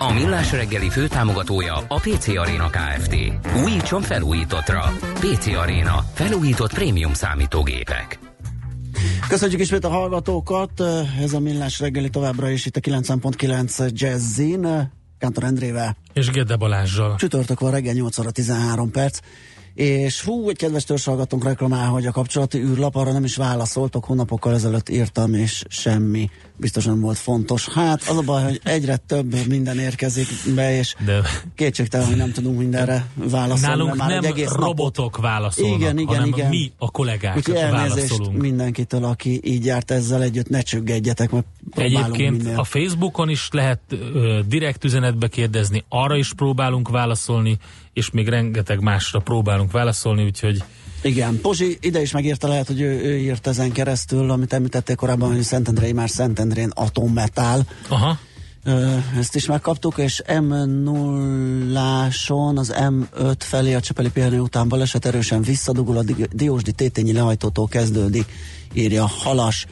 A Millás reggeli főtámogatója a PC Arena Kft. Újítson felújítottra. PC Arena. Felújított prémium számítógépek. Köszönjük ismét a hallgatókat, ez a Millás reggeli továbbra is itt a 90.9 Jazzin, Kántor Endrével. És Gede Balázsjal. Csütörtök van reggel 8 óra 13 perc. És hú, egy kedves törzshallgatónk reklamál, hogy a kapcsolati űrlap arra nem is válaszoltok, hónapokkal ezelőtt írtam, és semmi biztosan volt fontos. Hát az a baj, hogy egyre több minden érkezik be, és De... kétségtelen, hogy nem tudunk mindenre válaszolni. Nálunk már nem egy egész robotok napot... válaszolnak, igen, igen, hanem igen. mi a kollégák Úgyhogy válaszolunk. mindenkitől, aki így járt ezzel együtt, ne csüggedjetek, mert Egyébként minél. a Facebookon is lehet ö, direkt üzenetbe kérdezni, arra is próbálunk válaszolni, és még rengeteg másra próbálunk válaszolni, úgyhogy igen, Pozsi ide is megírta, lehet, hogy ő, ő írt ezen keresztül, amit említettél korábban, hogy Szentendrei már Szentendrén atommetál. Aha. Ezt is megkaptuk, és M0-áson az M5 felé a Csepeli pihenő után baleset erősen visszadugul, a Diósdi tétényi lehajtótól kezdődik, írja Halas.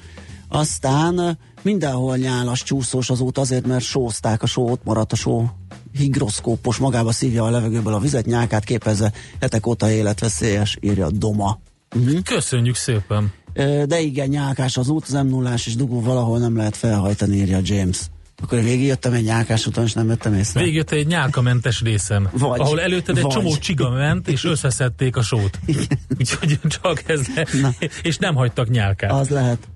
Aztán mindenhol nyálas, csúszós az út azért, mert sózták, a só ott maradt, a só higroszkópos magába szívja a levegőből a vizet, nyákát képezze, hetek óta életveszélyes, írja Doma. Uh-huh. Köszönjük szépen! De igen, nyálkás az út, az m 0 és dugó valahol nem lehet felhajtani, írja James. Akkor végigjöttem egy nyálkás úton, és nem vettem észre. Végigjöttem egy nyálkamentes részen, vagy, ahol előtted egy vagy. csomó csiga ment, és összeszedték a sót. Úgyhogy csak ez le, és nem hagytak nyálkát. Az lehet.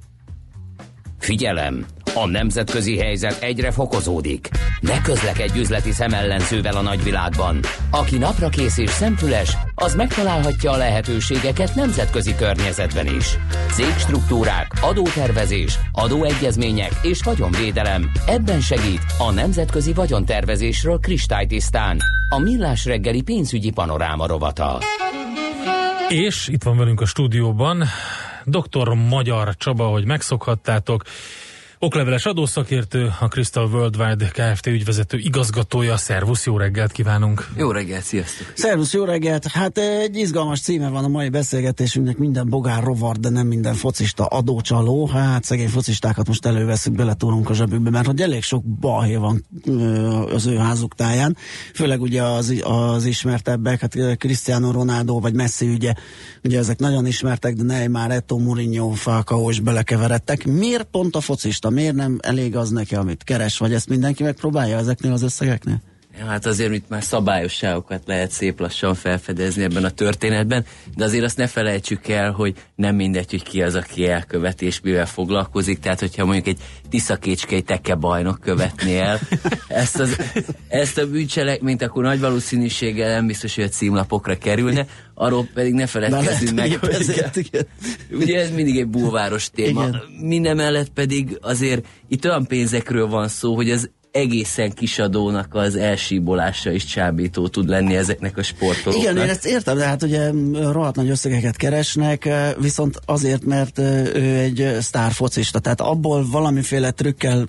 Figyelem! A nemzetközi helyzet egyre fokozódik. Ne közlekedj üzleti szemellenzővel a nagyvilágban. Aki napra kész és szemfüles, az megtalálhatja a lehetőségeket nemzetközi környezetben is. Cégstruktúrák, adótervezés, adóegyezmények és vagyonvédelem. Ebben segít a Nemzetközi Vagyontervezésről kristálytisztán. A Millás reggeli pénzügyi panoráma rovata. És itt van velünk a stúdióban dr. Magyar Csaba, hogy megszokhattátok. Okleveles adószakértő, a Crystal Worldwide Kft. ügyvezető igazgatója. Szervusz, jó reggelt kívánunk! Jó reggelt, sziasztok! Szervusz, jó reggelt! Hát egy izgalmas címe van a mai beszélgetésünknek, minden bogár rovar, de nem minden focista adócsaló. Hát szegény focistákat most előveszünk, beletúrunk a zsebükbe, mert hogy elég sok balhé van az ő házuk táján. Főleg ugye az, az ismertebbek, hát Cristiano Ronaldo vagy Messi ügye, ugye ezek nagyon ismertek, de Neymar, Eto, Mourinho, Falcao is belekeveredtek. Miért pont a focista? Miért nem elég az neki, amit keres, vagy ezt mindenki megpróbálja ezeknél az összegeknél? Ja, hát azért itt már szabályosságokat lehet szép lassan felfedezni ebben a történetben, de azért azt ne felejtsük el, hogy nem mindegy, hogy ki az, aki elkövetés, mivel foglalkozik, tehát hogyha mondjuk egy tiszakécskei teke bajnok követné el ezt, az, ezt a bűncselekményt, akkor nagy valószínűséggel nem biztos, hogy a címlapokra kerülne, arról pedig ne feledkezzünk meg, hogy ezért, igen. ugye ez mindig egy bulváros téma. Igen. Minden mellett pedig azért itt olyan pénzekről van szó, hogy az egészen kisadónak az elsíbolása is csábító tud lenni ezeknek a sportolóknak. Igen, én ezt értem, de hát ugye rohadt nagy összegeket keresnek, viszont azért, mert ő egy sztár focista, tehát abból valamiféle trükkel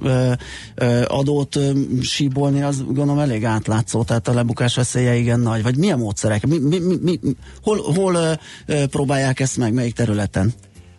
adót síbolni, az gondolom elég átlátszó, tehát a lebukás veszélye igen nagy. Vagy milyen módszerek? Mi, mi, mi, mi, hol hol próbálják ezt meg, melyik területen?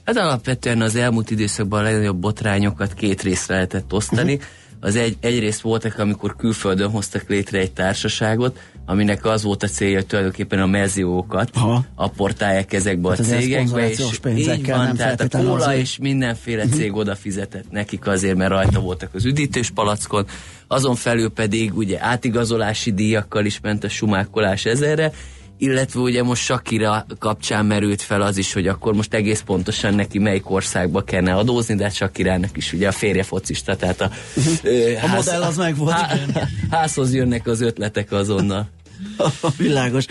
Hát alapvetően az elmúlt időszakban a legnagyobb botrányokat két részre lehetett osztani. Uh-huh az egy, egyrészt voltak, amikor külföldön hoztak létre egy társaságot, aminek az volt a célja, hogy tulajdonképpen a meziókat apportálják ezekbe hát a cégekbe, és így van, tehát a kóla és mindenféle mhm. cég oda fizetett nekik azért, mert rajta voltak az üdítős palackon, azon felül pedig ugye átigazolási díjakkal is ment a sumákolás ezerre, illetve ugye most Shakira kapcsán merült fel az is, hogy akkor most egész pontosan neki melyik országba kellene adózni, de Shakirának is ugye a férje focista, tehát a, ö, a ház, modell az meg volt. Há, házhoz jönnek az ötletek azonnal. Világos.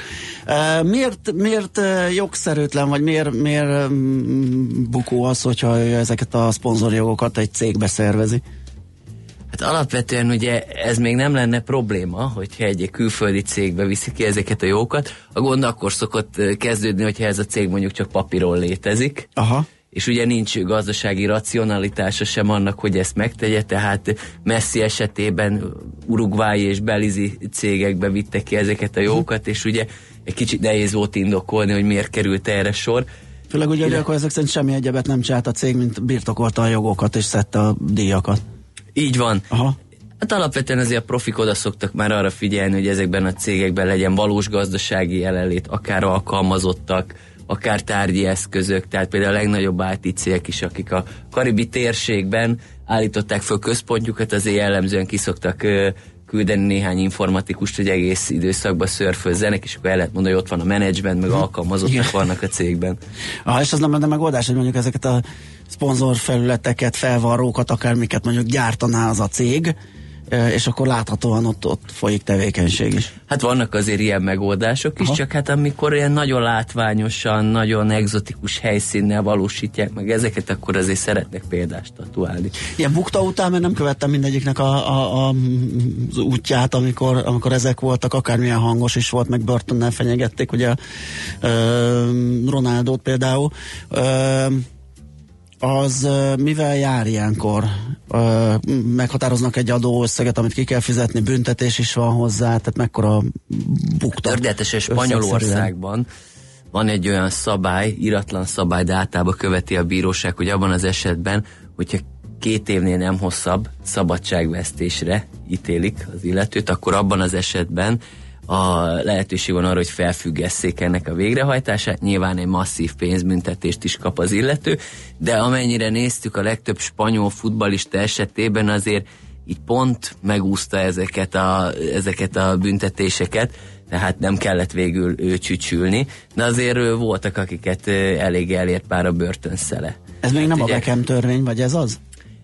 Miért, miért jogszerűtlen, vagy miért, miért um, bukó az, hogyha ezeket a szponzorjogokat egy cégbe szervezi? Hát alapvetően ugye ez még nem lenne probléma, hogyha egy külföldi cégbe viszi ki ezeket a jókat. A gond akkor szokott kezdődni, hogyha ez a cég mondjuk csak papíron létezik. Aha és ugye nincs gazdasági racionalitása sem annak, hogy ezt megtegye, tehát Messi esetében urugvái és belizi cégekbe vittek ki ezeket a jókat, és ugye egy kicsit nehéz volt indokolni, hogy miért került erre sor. Főleg ugye, hogy akkor ezek szerint semmi egyebet nem csinált a cég, mint birtokolta a jogokat és szedte a díjakat. Így van. Aha. Hát alapvetően azért a profik oda szoktak már arra figyelni, hogy ezekben a cégekben legyen valós gazdasági jelenlét, akár alkalmazottak, akár tárgyi eszközök, tehát például a legnagyobb IT cégek is, akik a karibi térségben állították föl központjukat, azért jellemzően kiszoktak küldeni néhány informatikust, hogy egész időszakban szörfőzzenek, és akkor el lehet mondani, hogy ott van a menedzsment, meg mhm. alkalmazottak vannak a cégben. Ah, és az nem lenne megoldás, hogy mondjuk ezeket a szponzorfelületeket, felvarrókat, akármiket mondjuk gyártaná az a cég, és akkor láthatóan ott, ott folyik tevékenység is. Hát vannak azért ilyen megoldások is, Aha. csak hát amikor ilyen nagyon látványosan, nagyon egzotikus helyszínnel valósítják meg ezeket, akkor azért szeretnek példást tatuálni. Ilyen bukta után, mert nem követtem mindegyiknek a, a, a, az útját, amikor, amikor ezek voltak, akármilyen hangos is volt, meg Burtonnel fenyegették, ugye Ronaldot például. Ö, az mivel jár ilyenkor? Meghatároznak egy adóösszeget, amit ki kell fizetni, büntetés is van hozzá, tehát mekkora bukta? Tördetesen Spanyolországban van egy olyan szabály, iratlan szabály, de általában követi a bíróság, hogy abban az esetben, hogyha két évnél nem hosszabb szabadságvesztésre ítélik az illetőt, akkor abban az esetben a lehetőség van arra, hogy felfüggesszék ennek a végrehajtását, nyilván egy masszív pénzbüntetést is kap az illető, de amennyire néztük a legtöbb spanyol futbalista esetében azért így pont megúszta ezeket a, ezeket a büntetéseket, tehát nem kellett végül ő csücsülni, de azért voltak, akiket elég elért pár a börtönszele. Ez még hát nem ugye, a Beckham törvény, vagy ez az?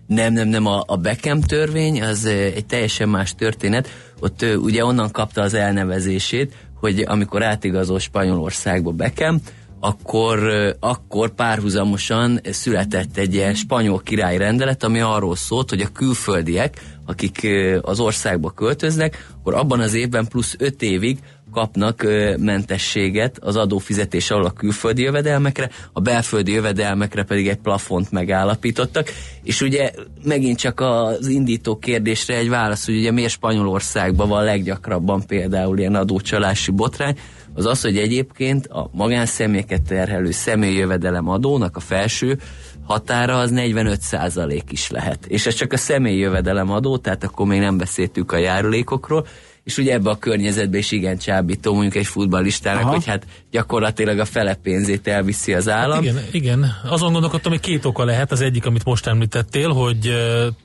Nem, nem, nem, a, a Beckham törvény az egy teljesen más történet. Ott ugye onnan kapta az elnevezését, hogy amikor átigazol Spanyolországba Beckham, akkor, akkor párhuzamosan született egy ilyen spanyol királyrendelet, ami arról szólt, hogy a külföldiek, akik az országba költöznek, akkor abban az évben plusz öt évig kapnak ö, mentességet az adófizetés alól a külföldi jövedelmekre, a belföldi jövedelmekre pedig egy plafont megállapítottak, és ugye megint csak az indító kérdésre egy válasz, hogy ugye miért Spanyolországban van leggyakrabban például ilyen adócsalási botrány, az az, hogy egyébként a magánszemélyeket terhelő személyjövedelem adónak a felső határa az 45% is lehet. És ez csak a személyjövedelem adó, tehát akkor még nem beszéltük a járulékokról, és ugye ebbe a környezetbe is igen csábító mondjuk egy futballistának, Aha. hogy hát gyakorlatilag a fele pénzét elviszi az állam. Hát igen, igen, azon gondolkodtam, hogy két oka lehet, az egyik, amit most említettél, hogy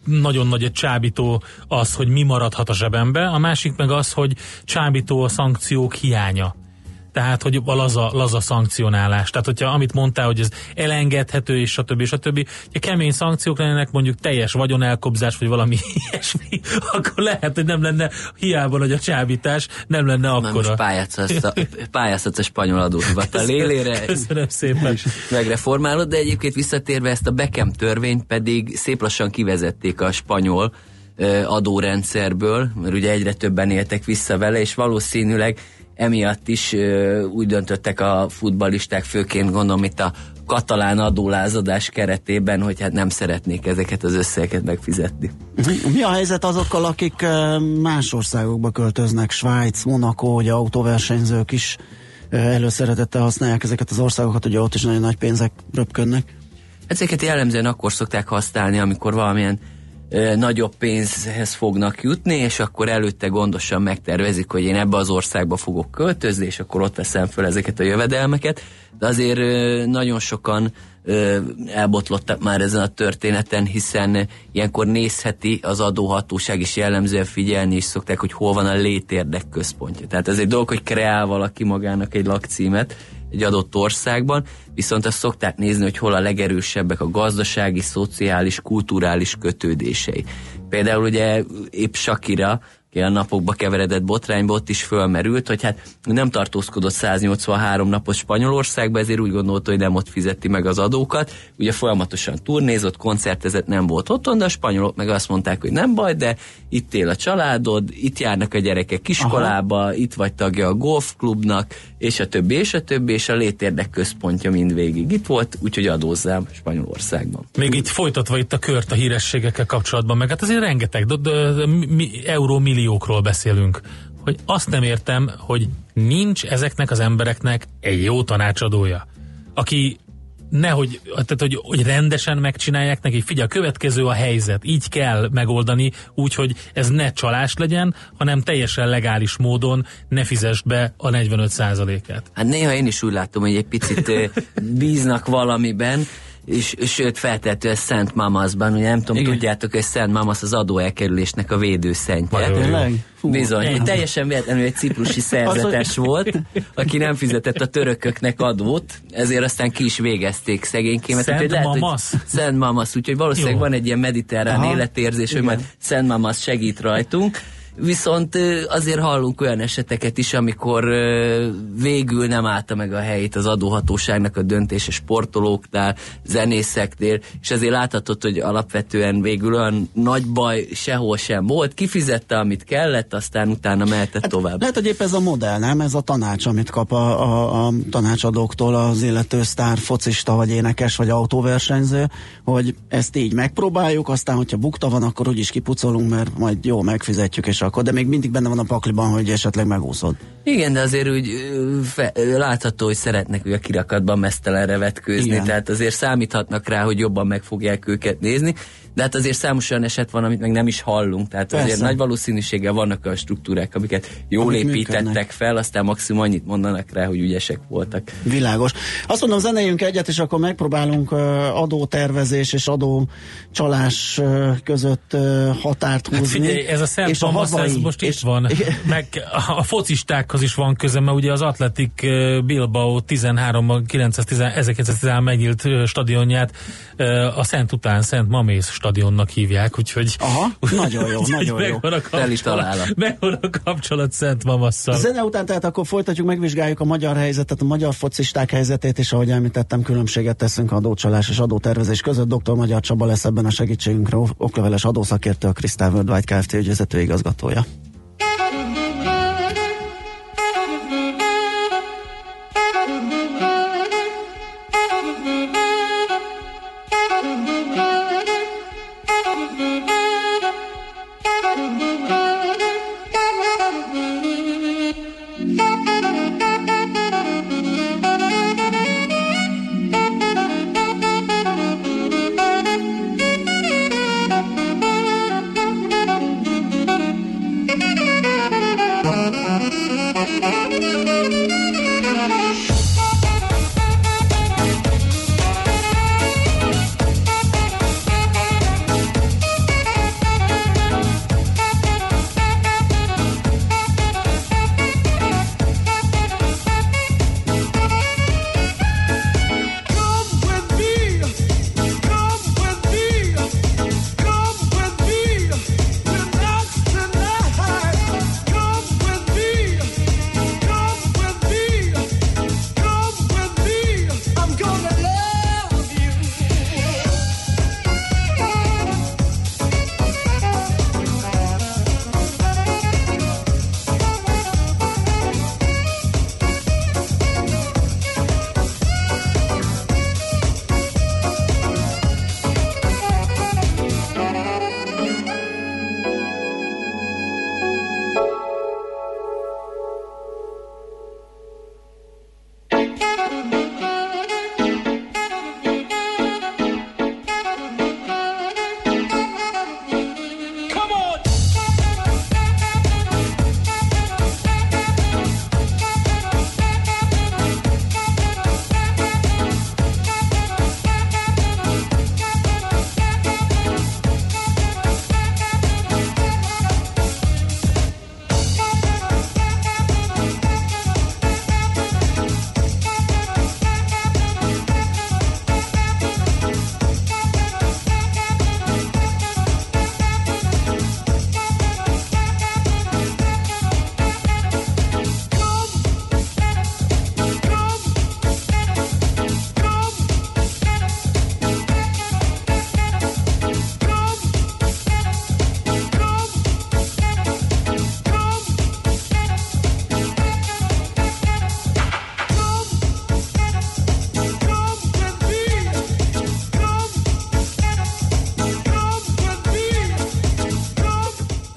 nagyon nagy egy csábító az, hogy mi maradhat a zsebembe, a másik meg az, hogy csábító a szankciók hiánya tehát hogy a laza, laza szankcionálás. Tehát, hogyha amit mondtál, hogy ez elengedhető, és stb. stb. Ha kemény szankciók lennének, mondjuk teljes vagyonelkobzás, vagy valami ilyesmi, akkor lehet, hogy nem lenne hiába nagy a csábítás, nem lenne akkora. pályáztatsz a, a spanyol adóhivatal lélére. Köszönöm szépen. Megreformálod, de egyébként visszatérve ezt a Beckham törvényt pedig szép lassan kivezették a spanyol adórendszerből, mert ugye egyre többen éltek vissza vele, és valószínűleg emiatt is ö, úgy döntöttek a futbalisták, főként gondolom itt a katalán adólázadás keretében, hogy hát nem szeretnék ezeket az összegeket megfizetni. Mi a helyzet azokkal, akik más országokba költöznek, Svájc, Monaco, hogy autóversenyzők is előszeretettel használják ezeket az országokat, ugye ott is nagyon nagy pénzek röpködnek? Ezeket jellemzően akkor szokták használni, amikor valamilyen nagyobb pénzhez fognak jutni, és akkor előtte gondosan megtervezik, hogy én ebbe az országba fogok költözni, és akkor ott veszem föl ezeket a jövedelmeket. De azért nagyon sokan elbotlottak már ezen a történeten, hiszen ilyenkor nézheti az adóhatóság is jellemzően figyelni is szokták, hogy hol van a létérdek központja. Tehát ez egy dolog, hogy kreál valaki magának egy lakcímet, egy adott országban, viszont azt szokták nézni, hogy hol a legerősebbek a gazdasági, szociális, kulturális kötődései. Például ugye épp Shakira, a napokba keveredett botrányba ott is fölmerült, hogy hát nem tartózkodott 183 napot Spanyolországba, ezért úgy gondolta, hogy nem ott fizeti meg az adókat. Ugye folyamatosan turnézott, koncertezett, nem volt otthon, de a spanyolok meg azt mondták, hogy nem baj, de itt él a családod, itt járnak a gyerekek iskolába, Aha. itt vagy tagja a golfklubnak, és a többi, és a többi, és a létérdek központja mindvégig itt volt, úgyhogy adózzám Spanyolországban. Még itt folytatva itt a kört a hírességekkel kapcsolatban, meg hát azért rengeteg de, de, de, mi, euró milliókról beszélünk, hogy azt nem értem, hogy nincs ezeknek az embereknek egy jó tanácsadója, aki nehogy, tehát hogy, hogy rendesen megcsinálják neki, figyelj, a következő a helyzet, így kell megoldani, úgy, hogy ez ne csalás legyen, hanem teljesen legális módon ne fizest be a 45%-át. Hát néha én is úgy látom, hogy egy picit bíznak valamiben, és, sőt feltehetően Szent Mamaszban, ugye nem tudom, Igen. tudjátok, hogy Szent Mamasz az adóelkerülésnek a védőszentje. Bizony, egy teljesen véletlenül egy ciprusi szerzetes volt, aki nem fizetett a törököknek adót, ezért aztán ki is végezték szegénykémet. Szent lehet, Mamasz? Szent Mamasz, úgyhogy valószínűleg Jó. van egy ilyen mediterrán Aha. életérzés, Igen. hogy majd Szent Mamasz segít rajtunk. Viszont azért hallunk olyan eseteket is, amikor végül nem állta meg a helyét az adóhatóságnak a döntése sportolóknál, zenészeknél, és azért láthatod, hogy alapvetően végül olyan nagy baj sehol sem volt, kifizette, amit kellett, aztán utána mehetett hát, tovább. Lehet, hogy épp ez a modell, nem? Ez a tanács, amit kap a, a, a tanácsadóktól az illető sztár, focista, vagy énekes, vagy autóversenyző, hogy ezt így megpróbáljuk, aztán, hogyha bukta van, akkor úgyis kipucolunk, mert majd jó, megfizetjük, és akkor, de még mindig benne van a pakliban, hogy esetleg megúszod. Igen, de azért úgy fe, látható, hogy szeretnek a kirakatban mesztelenre vetkőzni, Igen. tehát azért számíthatnak rá, hogy jobban meg fogják őket nézni de hát azért számos olyan eset van, amit meg nem is hallunk, tehát Persze. azért nagy valószínűséggel vannak olyan struktúrák, amiket jól Amik építettek működnek. fel, aztán maximum annyit mondanak rá, hogy ügyesek voltak. Világos. Azt mondom, zenéljünk egyet, és akkor megpróbálunk adótervezés és adócsalás között határt húzni. Hát figyelj, ez a Szent és a havai, ez most és, itt van. Meg a focistákhoz is van köze, mert ugye az Atletik Bilbao 13 1913 megnyílt stadionját a Szent után, Szent Mamész stadionnak hívják, úgyhogy... Aha, nagyon jó, nagyon jó. Megvan a kapcsolat, megvan a kapcsolat Szent Mamasszal. Zene után tehát akkor folytatjuk, megvizsgáljuk a magyar helyzetet, a magyar focisták helyzetét, és ahogy említettem, különbséget teszünk adócsalás és adótervezés között. Dr. Magyar Csaba lesz ebben a segítségünkre, okleveles adószakértő, a Krisztál Worldwide Kft. ügyvezető igazgatója.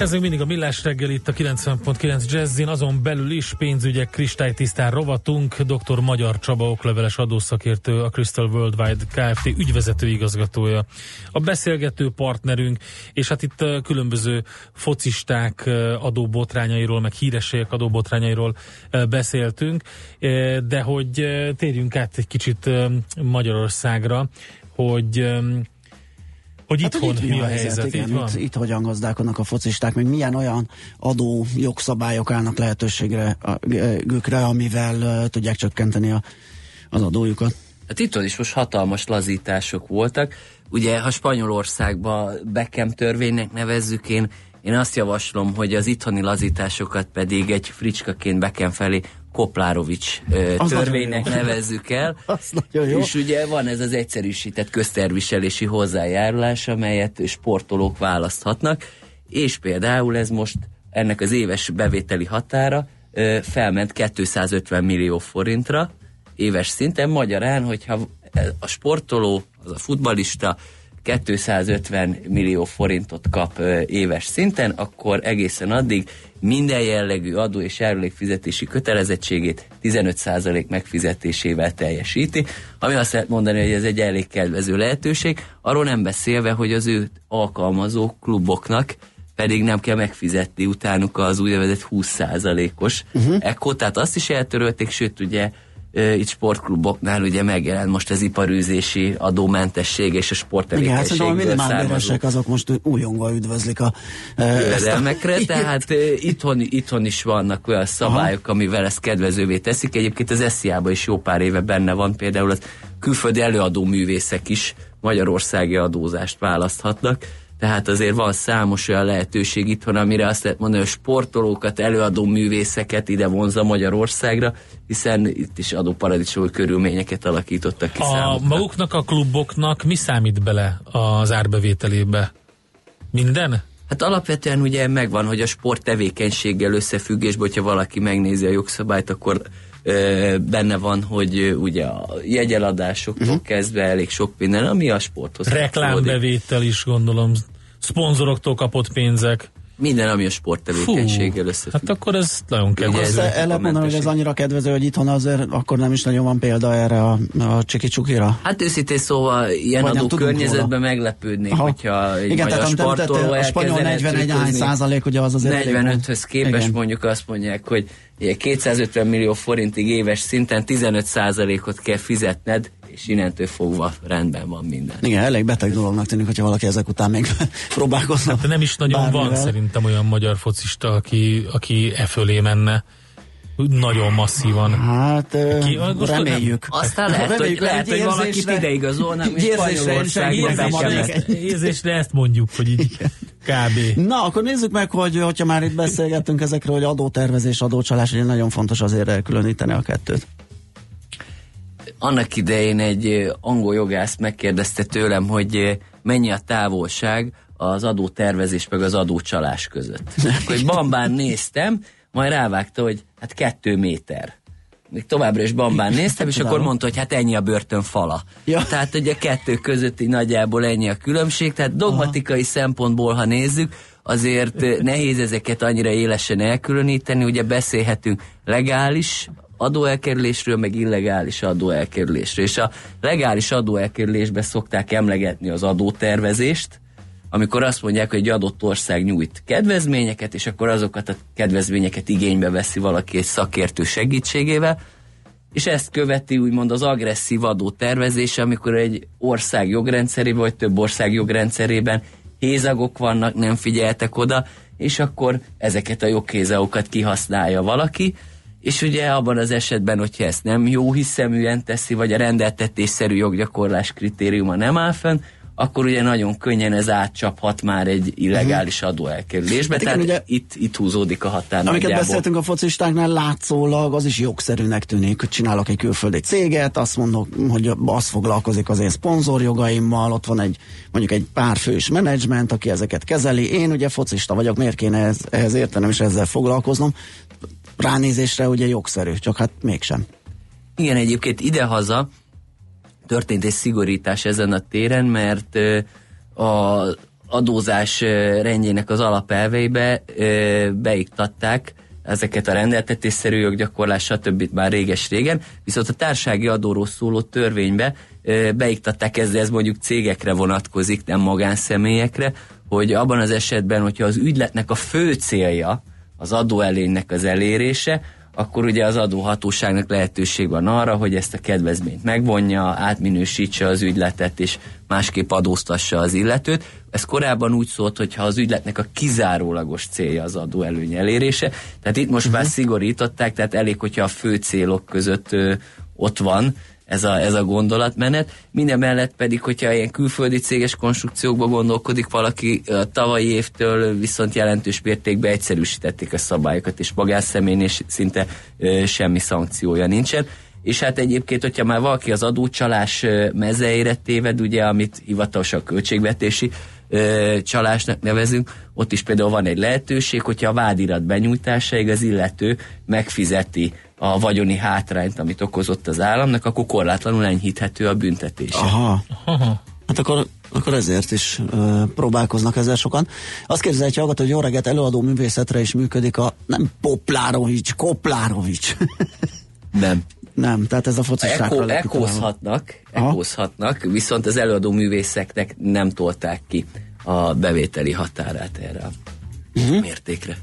Ez még mindig a Millás reggel itt a 90.9 Jazzin, azon belül is pénzügyek kristálytisztán rovatunk. Dr. Magyar Csaba okleveles adószakértő, a Crystal Worldwide Kft. ügyvezető igazgatója. A beszélgető partnerünk, és hát itt különböző focisták adóbotrányairól, meg hírességek adóbotrányairól beszéltünk, de hogy térjünk át egy kicsit Magyarországra, hogy hogy hát, itthon mi, mi a helyzet, helyzet igen, van? Itt, itt hogyan gazdálkodnak a focisták, meg milyen olyan adó jogszabályok állnak lehetőségre, gükre, amivel uh, tudják csökkenteni a, az adójukat. Hát itt is most hatalmas lazítások voltak. Ugye, ha Spanyolországba Beckham törvénynek nevezzük, én, én azt javaslom, hogy az itthoni lazításokat pedig egy fricskaként Beckham felé Koplárovics uh, törvénynek nevezzük el. Az nagyon jó. És ugye van ez az egyszerűsített közterviselési hozzájárulás, amelyet sportolók választhatnak, és például ez most ennek az éves bevételi határa felment 250 millió forintra éves szinten, magyarán, hogyha a sportoló, az a futbalista 250 millió forintot kap éves szinten, akkor egészen addig minden jellegű adó és járulékfizetési kötelezettségét 15% megfizetésével teljesíti, ami azt lehet mondani, hogy ez egy elég kedvező lehetőség, arról nem beszélve, hogy az ő alkalmazó kluboknak pedig nem kell megfizetni utánuk az úgynevezett 20%-os uh-huh. ekkot, tehát azt is eltörölték, sőt ugye itt sportkluboknál ugye megjelent most az iparűzési adómentesség és a sporttevékenységből Igen, hát származó. azok most újongva üdvözlik a jövedelmekre, tehát itthon, itthon is vannak olyan szabályok, Aha. amivel ezt kedvezővé teszik. Egyébként az SZIA-ban is jó pár éve benne van, például az külföldi előadó művészek is magyarországi adózást választhatnak tehát azért van számos olyan lehetőség itthon, amire azt lehet mondani, hogy sportolókat, előadó művészeket ide vonza Magyarországra, hiszen itt is adóparadicsom körülményeket alakítottak ki A számukra. maguknak a kluboknak mi számít bele az árbevételébe? Minden? Hát alapvetően ugye megvan, hogy a sport tevékenységgel összefüggésben, hogyha valaki megnézi a jogszabályt, akkor benne van, hogy ugye a jegyeladásoktól uh-huh. kezdve elég sok minden, ami a sporthoz Reklámbevétel is gondolom, szponzoroktól kapott pénzek. Minden, ami a sporttevékenységgel összefügg. Hát akkor ez nagyon kedvező. El lehet mondani, hogy ez annyira kedvező, hogy itthon azért akkor nem is nagyon van példa erre a, a csiki csukira. Hát őszintén szóval ilyen Vagy adó környezetben meglepődnék, Aha. hogyha egy Igen, magyar sportoló a spanyol 41 hány százalék, ugye az azért 45-höz képest Igen. mondjuk azt mondják, hogy 250 millió forintig éves szinten 15 százalékot kell fizetned, és innentől fogva rendben van minden. Igen, elég beteg dolognak tűnik, hogyha valaki ezek után még próbálkozna. Hát nem is nagyon bármivel. van szerintem olyan magyar focista, aki, aki e fölé menne nagyon masszívan. Hát Ki, reméljük. Nem. Aztán lehet, reméljük, hogy, lehet, hogy valakit ide igazolnak, és Spanyolországban Érzésre ezt mondjuk, hogy így kb. Na, akkor nézzük meg, hogy hogyha már itt beszélgettünk ezekről, hogy adótervezés, adócsalás, hogy nagyon fontos azért elkülöníteni a kettőt annak idején egy angol jogász megkérdezte tőlem, hogy mennyi a távolság az adótervezés meg az adócsalás között. Akkor bambán néztem, majd rávágta, hogy hát kettő méter. Még továbbra is bambán néztem, és akkor mondta, hogy hát ennyi a börtön fala. Ja. Tehát ugye kettő között így nagyjából ennyi a különbség, tehát dogmatikai Aha. szempontból, ha nézzük, azért nehéz ezeket annyira élesen elkülöníteni, ugye beszélhetünk legális adóelkerülésről, meg illegális adóelkerülésről. És a legális adóelkerülésbe szokták emlegetni az adótervezést, amikor azt mondják, hogy egy adott ország nyújt kedvezményeket, és akkor azokat a kedvezményeket igénybe veszi valaki egy szakértő segítségével, és ezt követi úgymond az agresszív adótervezés, amikor egy ország jogrendszerében, vagy több ország jogrendszerében hézagok vannak, nem figyeltek oda, és akkor ezeket a joghézagokat kihasználja valaki, és ugye abban az esetben, hogyha ezt nem jó hiszeműen teszi, vagy a rendeltetésszerű joggyakorlás kritériuma nem áll fenn, akkor ugye nagyon könnyen ez átcsaphat már egy illegális mhm. adóelkerülésbe, hát tehát ugye, itt, itt húzódik a határ Amiket nagyjából. beszéltünk a focistáknál, látszólag az is jogszerűnek tűnik, hogy csinálok egy külföldi céget, azt mondok, hogy az foglalkozik az én szponzorjogaimmal, ott van egy mondjuk egy pár fős menedzsment, aki ezeket kezeli, én ugye focista vagyok, miért kéne ez, ehhez értenem és ezzel foglalkoznom, ránézésre ugye jogszerű, csak hát mégsem. Igen, egyébként idehaza történt egy szigorítás ezen a téren, mert a adózás rendjének az alapelveibe beiktatták ezeket a rendeltetésszerű joggyakorlás, stb. már réges-régen, viszont a társági adóról szóló törvénybe beiktatták ezzel, ez mondjuk cégekre vonatkozik, nem magánszemélyekre, hogy abban az esetben, hogyha az ügyletnek a fő célja az adóelénynek az elérése, akkor ugye az adóhatóságnak lehetőség van arra, hogy ezt a kedvezményt megvonja, átminősítse az ügyletet, és másképp adóztassa az illetőt. Ez korábban úgy szólt, hogy ha az ügyletnek a kizárólagos célja az adóelőny elérése. Tehát itt most uh-huh. már szigorították, tehát elég, hogyha a fő célok között ö, ott van, ez a, ez a gondolatmenet. Minden mellett pedig, hogyha ilyen külföldi céges konstrukciókba gondolkodik valaki, a tavalyi évtől viszont jelentős mértékben egyszerűsítették a szabályokat, és magánszemélynél szinte ö, semmi szankciója nincsen. És hát egyébként, hogyha már valaki az adócsalás mezeire téved, ugye, amit hivatalosan költségvetési ö, csalásnak nevezünk, ott is például van egy lehetőség, hogyha a vádirat benyújtásáig az illető megfizeti a vagyoni hátrányt, amit okozott az államnak, akkor korlátlanul enyhíthető a büntetés. Aha. Aha. Hát akkor, akkor ezért is ö, próbálkoznak ezzel sokan. Azt kérdezi egy hallgató, hogy jó reggelt előadó művészetre is működik a nem Poplárovics, Koplárovics. nem. Nem, tehát ez a focistákra Ekózhatnak, ekózhatnak, viszont az előadó művészeknek nem tolták ki a bevételi határát erre a uh-huh. mértékre.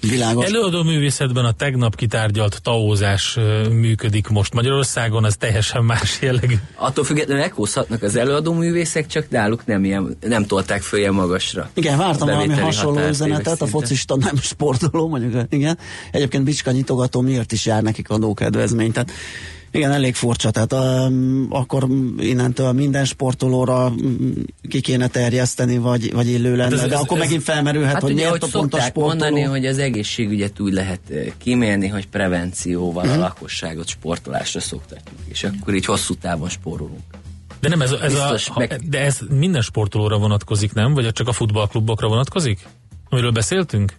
Világos. Előadó művészetben a tegnap kitárgyalt taózás működik most Magyarországon, az teljesen más jellegű. Attól függetlenül ekózhatnak az előadó művészek, csak náluk nem, ilyen, nem tolták föl ilyen magasra. Igen, vártam valami hasonló üzenetet, a focista nem sportoló, mondjuk, igen. Egyébként Bicska nyitogató miért is jár nekik adókedvezmény, tehát igen, elég furcsa, tehát um, akkor innentől minden sportolóra ki kéne terjeszteni, vagy, vagy illő lenne, hát ez, de ez, akkor ez, megint felmerülhet, hát hogy ugye, miért a pont a sportoló. mondani, hogy az egészségügyet úgy lehet kimélni, hogy prevencióval hmm. a mhm. lakosságot sportolásra szoktatjuk, és akkor így hosszú távon spórolunk. De nem ez, ez a, meg... de ez minden sportolóra vonatkozik, nem? Vagy csak a futballklubokra vonatkozik? Amiről beszéltünk?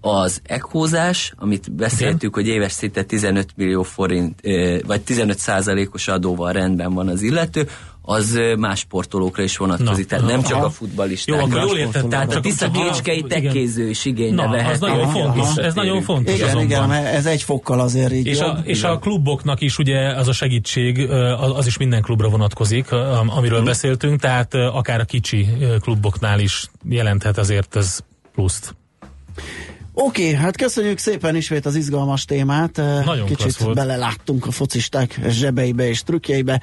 Az ekózás, amit beszéltük, Igen. hogy éves szinte 15 millió forint, vagy 15 százalékos adóval rendben van az illető, az más sportolókra is vonatkozik, Na, tehát nem aha. csak a futballisták. Jó, akkor jól értettem. Tehát a tiszta kécskei tekkéző is igénybe vehet. Ez nagyon fontos, ez nagyon fontos igen, azonban. igen, mert ez egy fokkal azért így és a, és a kluboknak is ugye az a segítség, az is minden klubra vonatkozik, amiről hmm. beszéltünk, tehát akár a kicsi kluboknál is jelenthet azért ez pluszt. Oké, okay, hát köszönjük szépen ismét az izgalmas témát. Nagyon Kicsit volt. beleláttunk a focisták zsebeibe és trükkjeibe.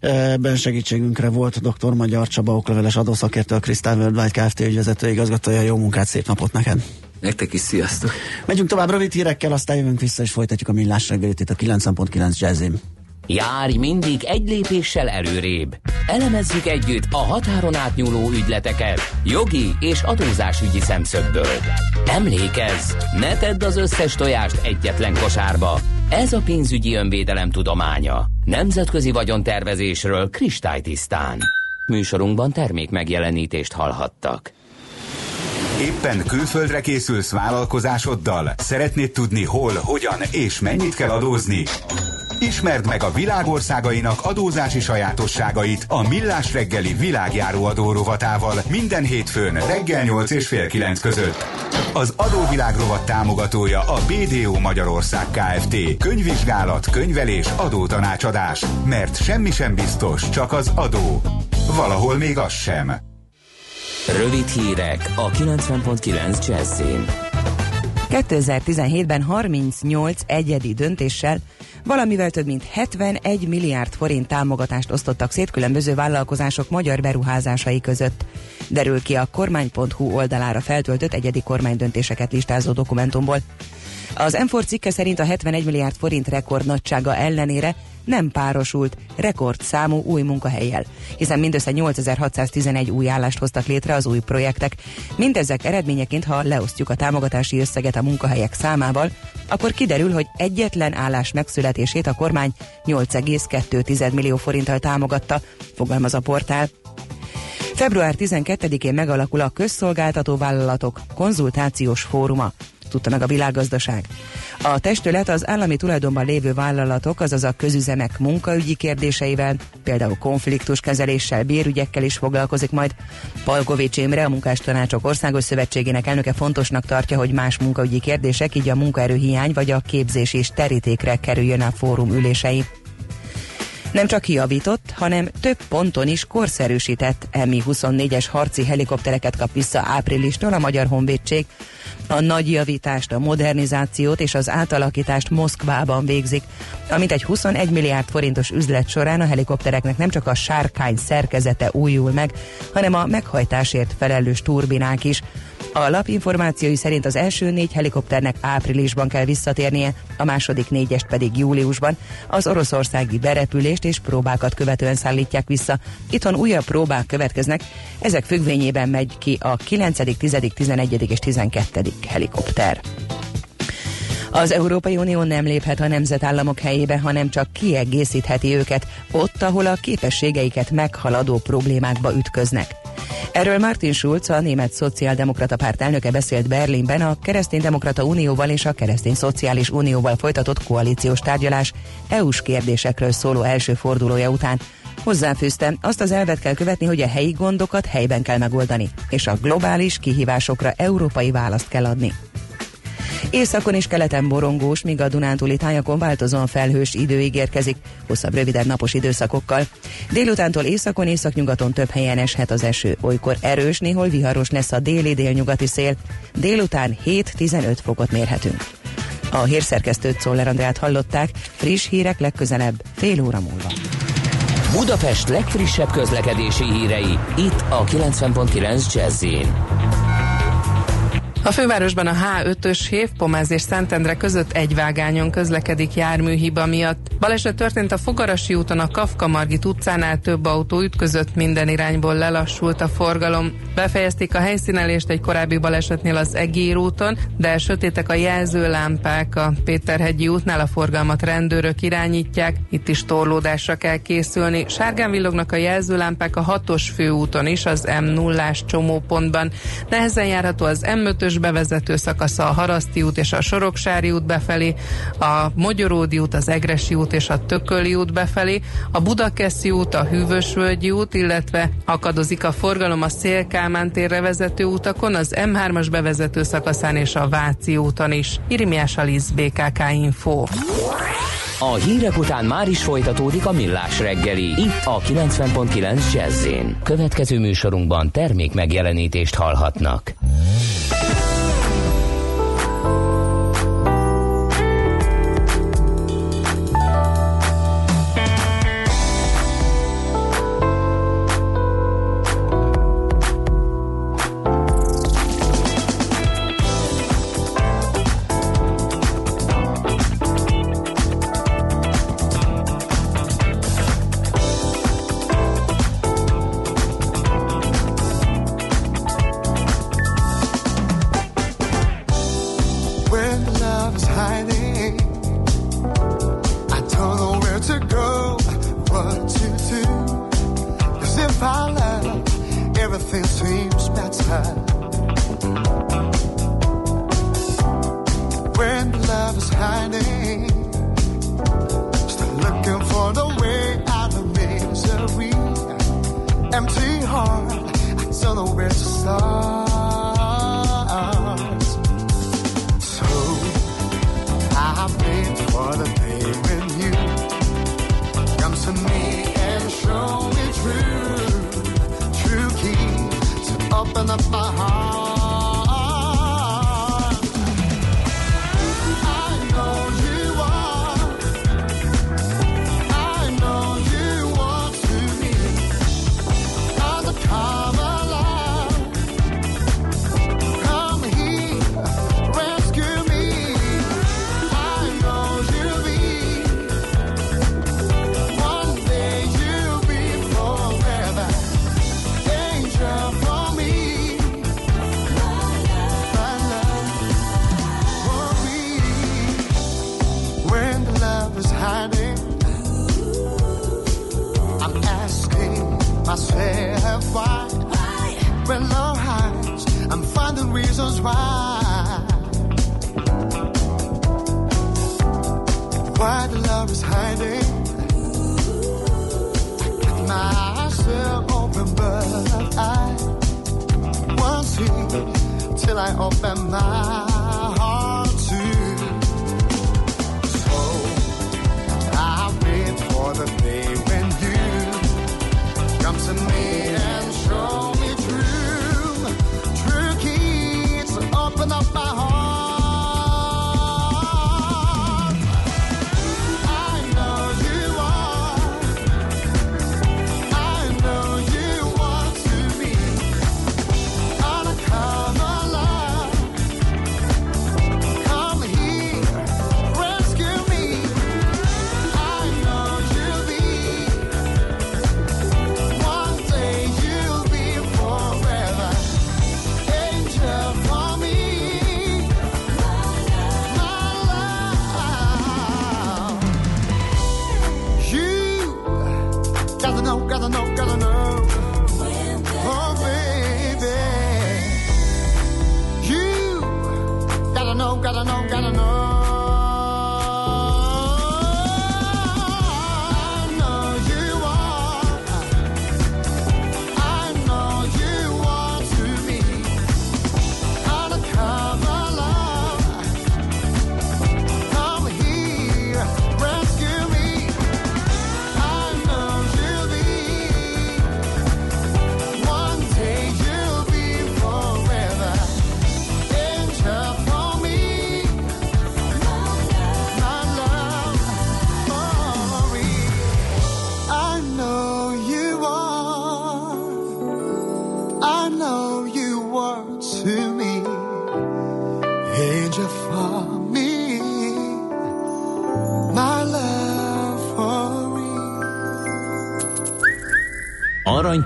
Ebben segítségünkre volt dr. Magyar Csaba, okleveles adószakértő, a Crystal Worldwide Kft. ügyvezető igazgatója. Jó munkát, szép napot neked! Nektek is sziasztok! Megyünk tovább rövid hírekkel, aztán jövünk vissza és folytatjuk a millás reggelit itt a 9.9 Jazzim. Járj mindig egy lépéssel előrébb. Elemezzük együtt a határon átnyúló ügyleteket jogi és adózásügyi szemszögből. Emlékezz, ne tedd az összes tojást egyetlen kosárba. Ez a pénzügyi önvédelem tudománya. Nemzetközi vagyontervezésről kristálytisztán. Műsorunkban termék megjelenítést hallhattak. Éppen külföldre készülsz vállalkozásoddal? Szeretnéd tudni hol, hogyan és mennyit kell adózni? Ismerd meg a világországainak adózási sajátosságait a Millás reggeli világjáró adórovatával minden hétfőn reggel 8 és fél 9 között. Az adóvilág rovat támogatója a BDO Magyarország Kft. Könyvvizsgálat, könyvelés, adótanácsadás. Mert semmi sem biztos, csak az adó. Valahol még az sem. Rövid hírek a 90.9 Jazzin. 2017-ben 38 egyedi döntéssel valamivel több mint 71 milliárd forint támogatást osztottak szét különböző vállalkozások magyar beruházásai között. Derül ki a kormány.hu oldalára feltöltött egyedi kormánydöntéseket listázó dokumentumból. Az m cikke szerint a 71 milliárd forint rekord nagysága ellenére nem párosult rekordszámú új munkahelyjel, hiszen mindössze 8611 új állást hoztak létre az új projektek. Mindezek eredményeként, ha leosztjuk a támogatási összeget a munkahelyek számával, akkor kiderül, hogy egyetlen állás megszületését a kormány 8,2 millió forinttal támogatta, fogalmaz a portál. Február 12-én megalakul a Közszolgáltató Vállalatok konzultációs fóruma. Tudta meg a világgazdaság. A testület az állami tulajdonban lévő vállalatok, azaz a közüzemek munkaügyi kérdéseivel, például konfliktuskezeléssel, bérügyekkel is foglalkozik majd. Palkovics Imre, a Munkástanácsok Országos Szövetségének elnöke fontosnak tartja, hogy más munkaügyi kérdések, így a munkaerőhiány vagy a képzés is terítékre kerüljön a fórum ülései. Nem csak kiavított, hanem több ponton is korszerűsített Mi-24-es harci helikoptereket kap vissza áprilistól a Magyar Honvédség. A nagy javítást, a modernizációt és az átalakítást Moszkvában végzik. Amit egy 21 milliárd forintos üzlet során a helikoptereknek nem csak a sárkány szerkezete újul meg, hanem a meghajtásért felelős turbinák is. A lap információi szerint az első négy helikopternek áprilisban kell visszatérnie, a második négyest pedig júliusban. Az oroszországi berepülést és próbákat követően szállítják vissza. Itthon újabb próbák következnek, ezek függvényében megy ki a 9., 10., 11. és 12. helikopter. Az Európai Unió nem léphet a nemzetállamok helyébe, hanem csak kiegészítheti őket ott, ahol a képességeiket meghaladó problémákba ütköznek. Erről Martin Schulz, a német szociáldemokrata párt elnöke beszélt Berlinben a Kereszténydemokrata Unióval és a Keresztény Szociális Unióval folytatott koalíciós tárgyalás EU-s kérdésekről szóló első fordulója után. Hozzáfűzte, azt az elvet kell követni, hogy a helyi gondokat helyben kell megoldani, és a globális kihívásokra európai választ kell adni. Északon és keleten borongós, míg a Dunántúli tájakon változóan felhős idő ígérkezik, hosszabb, rövidebb napos időszakokkal. Délutántól északon, északnyugaton több helyen eshet az eső. Olykor erős, néhol viharos lesz a déli délnyugati szél. Délután 7-15 fokot mérhetünk. A hírszerkesztőt Szoller Andrát hallották, friss hírek legközelebb, fél óra múlva. Budapest legfrissebb közlekedési hírei, itt a 90.9 jazz a fővárosban a H5-ös Hév, Pomáz és Szentendre között egy vágányon közlekedik járműhiba miatt. Baleset történt a Fogarasi úton a Kafka Margit utcánál több autó ütközött, minden irányból lelassult a forgalom. Befejezték a helyszínelést egy korábbi balesetnél az Egér úton, de sötétek a jelzőlámpák a Péterhegyi útnál a forgalmat rendőrök irányítják, itt is torlódásra kell készülni. Sárgán villognak a jelzőlámpák a hatos főúton is, az M0-ás csomópontban. Nehezen járható az M5-ös bevezető szakasza a Haraszti út és a Soroksári út befelé, a Mogyoródi út, az Egresi út és a Tököli út befelé, a Budakeszi út, a Hűvösvölgyi út, illetve akadozik a forgalom a Szélkámán térre vezető utakon, az M3-as bevezető szakaszán és a Váci úton is. Irimiás Alisz, BKK Info. A hírek után már is folytatódik a millás reggeli. Itt a 90.9 jazz Következő műsorunkban termék megjelenítést hallhatnak.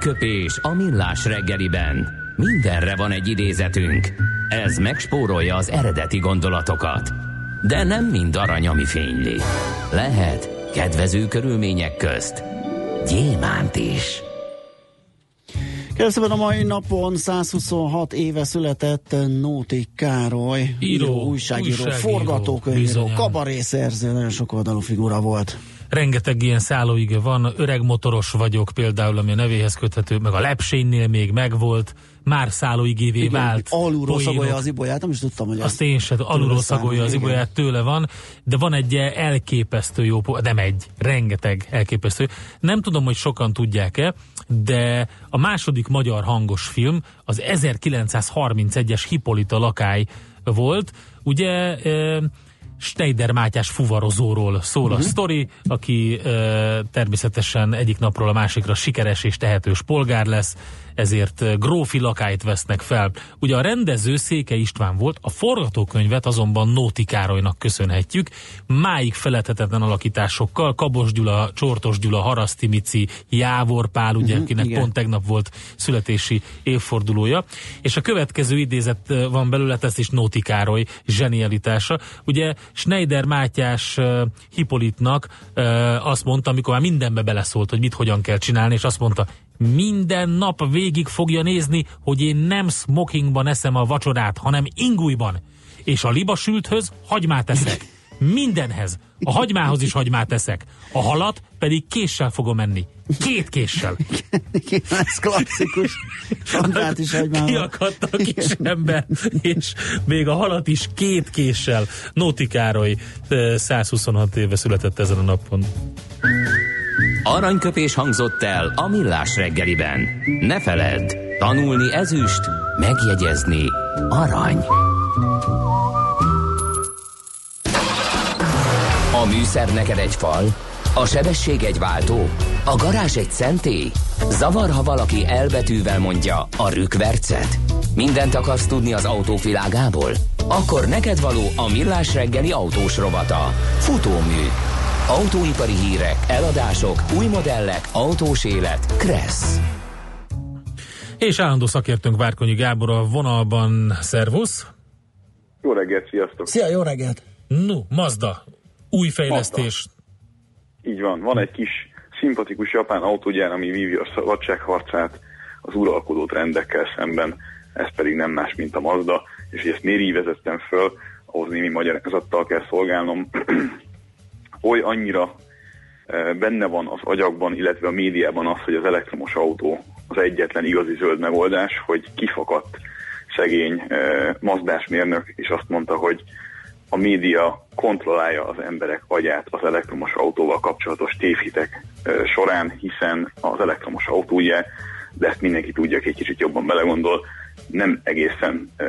Aranyköpés a millás reggeliben. Mindenre van egy idézetünk. Ez megspórolja az eredeti gondolatokat. De nem mind arany, ami fényli. Lehet kedvező körülmények közt gyémánt is. Kérdezőben a mai napon 126 éve született Nóti Károly, Író, újságíró, újságíró, forgatókönyvíró, kabarészerző, nagyon sok oldalú figura volt. Rengeteg ilyen szállóige van, öreg motoros vagyok például, ami a nevéhez köthető, meg a lepsénynél még megvolt, már szállóigévé vált. Alulról poénok. szagolja az ibolyát, nem is tudtam, hogy Azt én sem, alulról szagolja az igen. ibolyát, tőle van, de van egy elképesztő jó, nem egy, rengeteg elképesztő. Nem tudom, hogy sokan tudják-e, de a második magyar hangos film az 1931-es Hippolyta lakály volt. Ugye Schneider Mátyás fuvarozóról szól Mhm. a sztori, aki e, természetesen egyik napról a másikra sikeres és tehetős polgár lesz, ezért e, grófi lakályt vesznek fel. Ugye a rendező Széke István volt, a forgatókönyvet azonban Nóti Károlynak köszönhetjük, máig feledhetetlen alakításokkal, Kabos Gyula, Csortos Gyula, Haraszti Mici, Jávor Pál, ugye, Mhm, akinek igen. pont tegnap volt születési évfordulója, és a következő idézet eh, van belőle, ezt is Nóti Károly zsenialitása. Ugye Schneider Mátyás uh, Hippolytnak uh, azt mondta, amikor már mindenbe beleszólt, hogy mit hogyan kell csinálni, és azt mondta, minden nap végig fogja nézni, hogy én nem smokingban eszem a vacsorát, hanem ingújban. És a libasülthöz hagymát eszek. Mindenhez. A hagymához is hagymát teszek. A halat pedig késsel fogom enni. Két késsel. Igen, ez klasszikus. Andrát is egymásban. Kiakadt a kis ember, és még a halat is két késsel. Nóti Károly eh, 126 éve született ezen a napon. Aranyköpés hangzott el a millás reggeliben. Ne feledd, tanulni ezüst, megjegyezni arany. A műszer neked egy fal, a sebesség egy váltó, a garázs egy szentély. Zavar, ha valaki elbetűvel mondja a rükvercet. Mindent akarsz tudni az autók világából? Akkor neked való a millás reggeli autós rovata. Futómű. Autóipari hírek, eladások, új modellek, autós élet. Kressz. És állandó szakértőnk Várkonyi Gábor a vonalban. Szervusz! Jó reggelt, sziasztok! Szia, jó reggelt! No, Mazda. Új fejlesztés. Így van, van egy kis szimpatikus japán autógyár, ami vívja a szabadságharcát az uralkodó trendekkel szemben, ez pedig nem más, mint a Mazda, és hogy ezt miért így vezettem föl, ahhoz némi magyarázattal kell szolgálnom. oly annyira e, benne van az agyakban, illetve a médiában az, hogy az elektromos autó az egyetlen igazi zöld megoldás, hogy kifakadt szegény e, mazdás mérnök, és azt mondta, hogy a média kontrollálja az emberek agyát az elektromos autóval kapcsolatos tévhitek e, során, hiszen az elektromos autó ugye, de ezt mindenki tudja, aki egy kicsit jobban belegondol, nem egészen, e,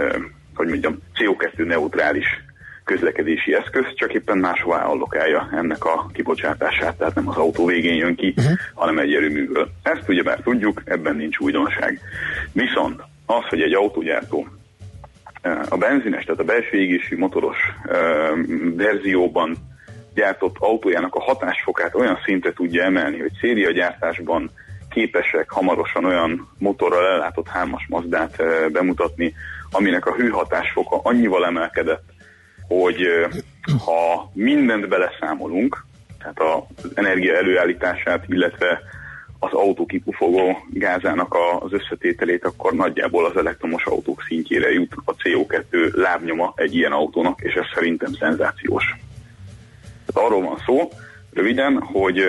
hogy mondjam, CO2 neutrális közlekedési eszköz, csak éppen máshová allokálja ennek a kibocsátását, tehát nem az autó végén jön ki, uh-huh. hanem egy erőműből. Ezt ugye már tudjuk, ebben nincs újdonság. Viszont az, hogy egy autógyártó eh, a benzines, tehát a belső égésű motoros uh, verzióban gyártott autójának a hatásfokát olyan szintre tudja emelni, hogy szériagyártásban képesek hamarosan olyan motorral ellátott hármas Mazdát uh, bemutatni, aminek a hőhatásfoka annyival emelkedett, hogy ha mindent beleszámolunk, tehát az energia előállítását, illetve az autó kipufogó gázának az összetételét, akkor nagyjából az elektromos autók szintjére jut a CO2 lábnyoma egy ilyen autónak, és ez szerintem szenzációs. Tehát arról van szó, röviden, hogy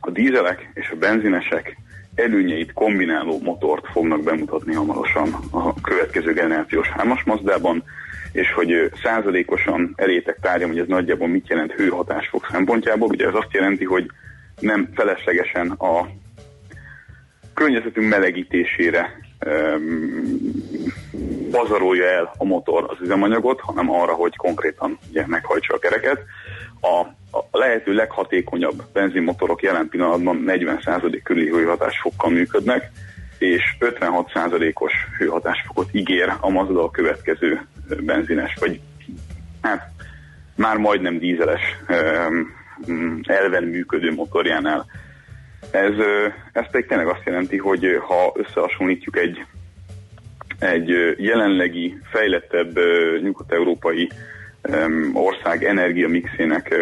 a dízelek és a benzinesek előnyeit kombináló motort fognak bemutatni hamarosan a következő generációs hármas Mazdában, és hogy százalékosan elétek tárgyam, hogy ez nagyjából mit jelent hőhatásfok szempontjából. Ugye ez azt jelenti, hogy nem feleslegesen a környezetünk melegítésére um, pazarolja el a motor az üzemanyagot, hanem arra, hogy konkrétan ugye, meghajtsa a kereket. A, a lehető leghatékonyabb benzinmotorok jelen pillanatban 40% körüli hőhatásfokkal működnek, és 56%-os hőhatásfokot ígér a Mazda a következő benzines, vagy hát már majdnem dízeles elven működő motorjánál. Ez, ez pedig tényleg azt jelenti, hogy ha összehasonlítjuk egy, egy jelenlegi, fejlettebb nyugat-európai ország energiamixének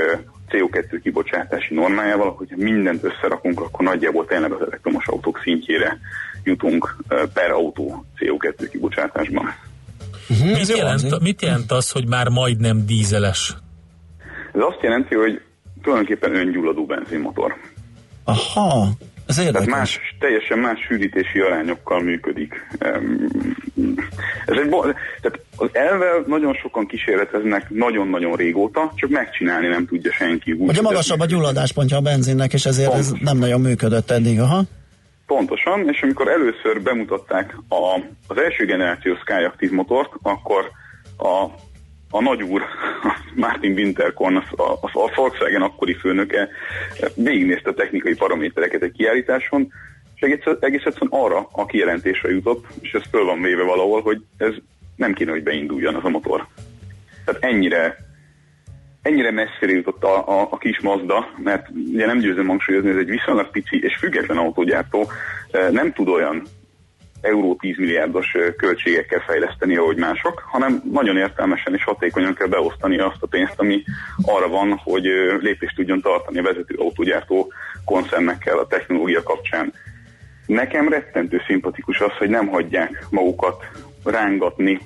CO2 kibocsátási normájával, hogy mindent összerakunk, akkor nagyjából tényleg az elektromos autók szintjére jutunk per autó CO2 kibocsátásban. Uh-huh, mit, jelent, mit jelent az, hogy már majdnem dízeles? Ez azt jelenti, hogy tulajdonképpen öngyulladó benzinmotor. Aha, ez érdekes. Tehát más, teljesen más sűrítési arányokkal működik. Ez egy, tehát az elvel nagyon sokan kísérleteznek nagyon-nagyon régóta, csak megcsinálni nem tudja senki. Úgy, Ugye magasabb a gyulladáspontja a benzinnek, és ezért Pontosan. ez nem nagyon működött eddig, aha. Pontosan, és amikor először bemutatták a, az első generációs Skyactiv motort, akkor a, a nagyúr, Martin Winterkorn, az, az a Volkswagen akkori főnöke végignézte a technikai paramétereket egy kiállításon, és egész, egész egyszerűen arra a kijelentésre jutott, és ez föl van véve valahol, hogy ez nem kéne, hogy beinduljon az a motor. Tehát ennyire ennyire messzire jutott a, a, a kis Mazda, mert ugye nem győzöm hangsúlyozni, ez egy viszonylag pici és független autógyártó, nem tud olyan euró 10 milliárdos költségekkel fejleszteni, ahogy mások, hanem nagyon értelmesen és hatékonyan kell beosztani azt a pénzt, ami arra van, hogy lépést tudjon tartani a vezető autógyártó koncernekkel a technológia kapcsán. Nekem rettentő szimpatikus az, hogy nem hagyják magukat rángatni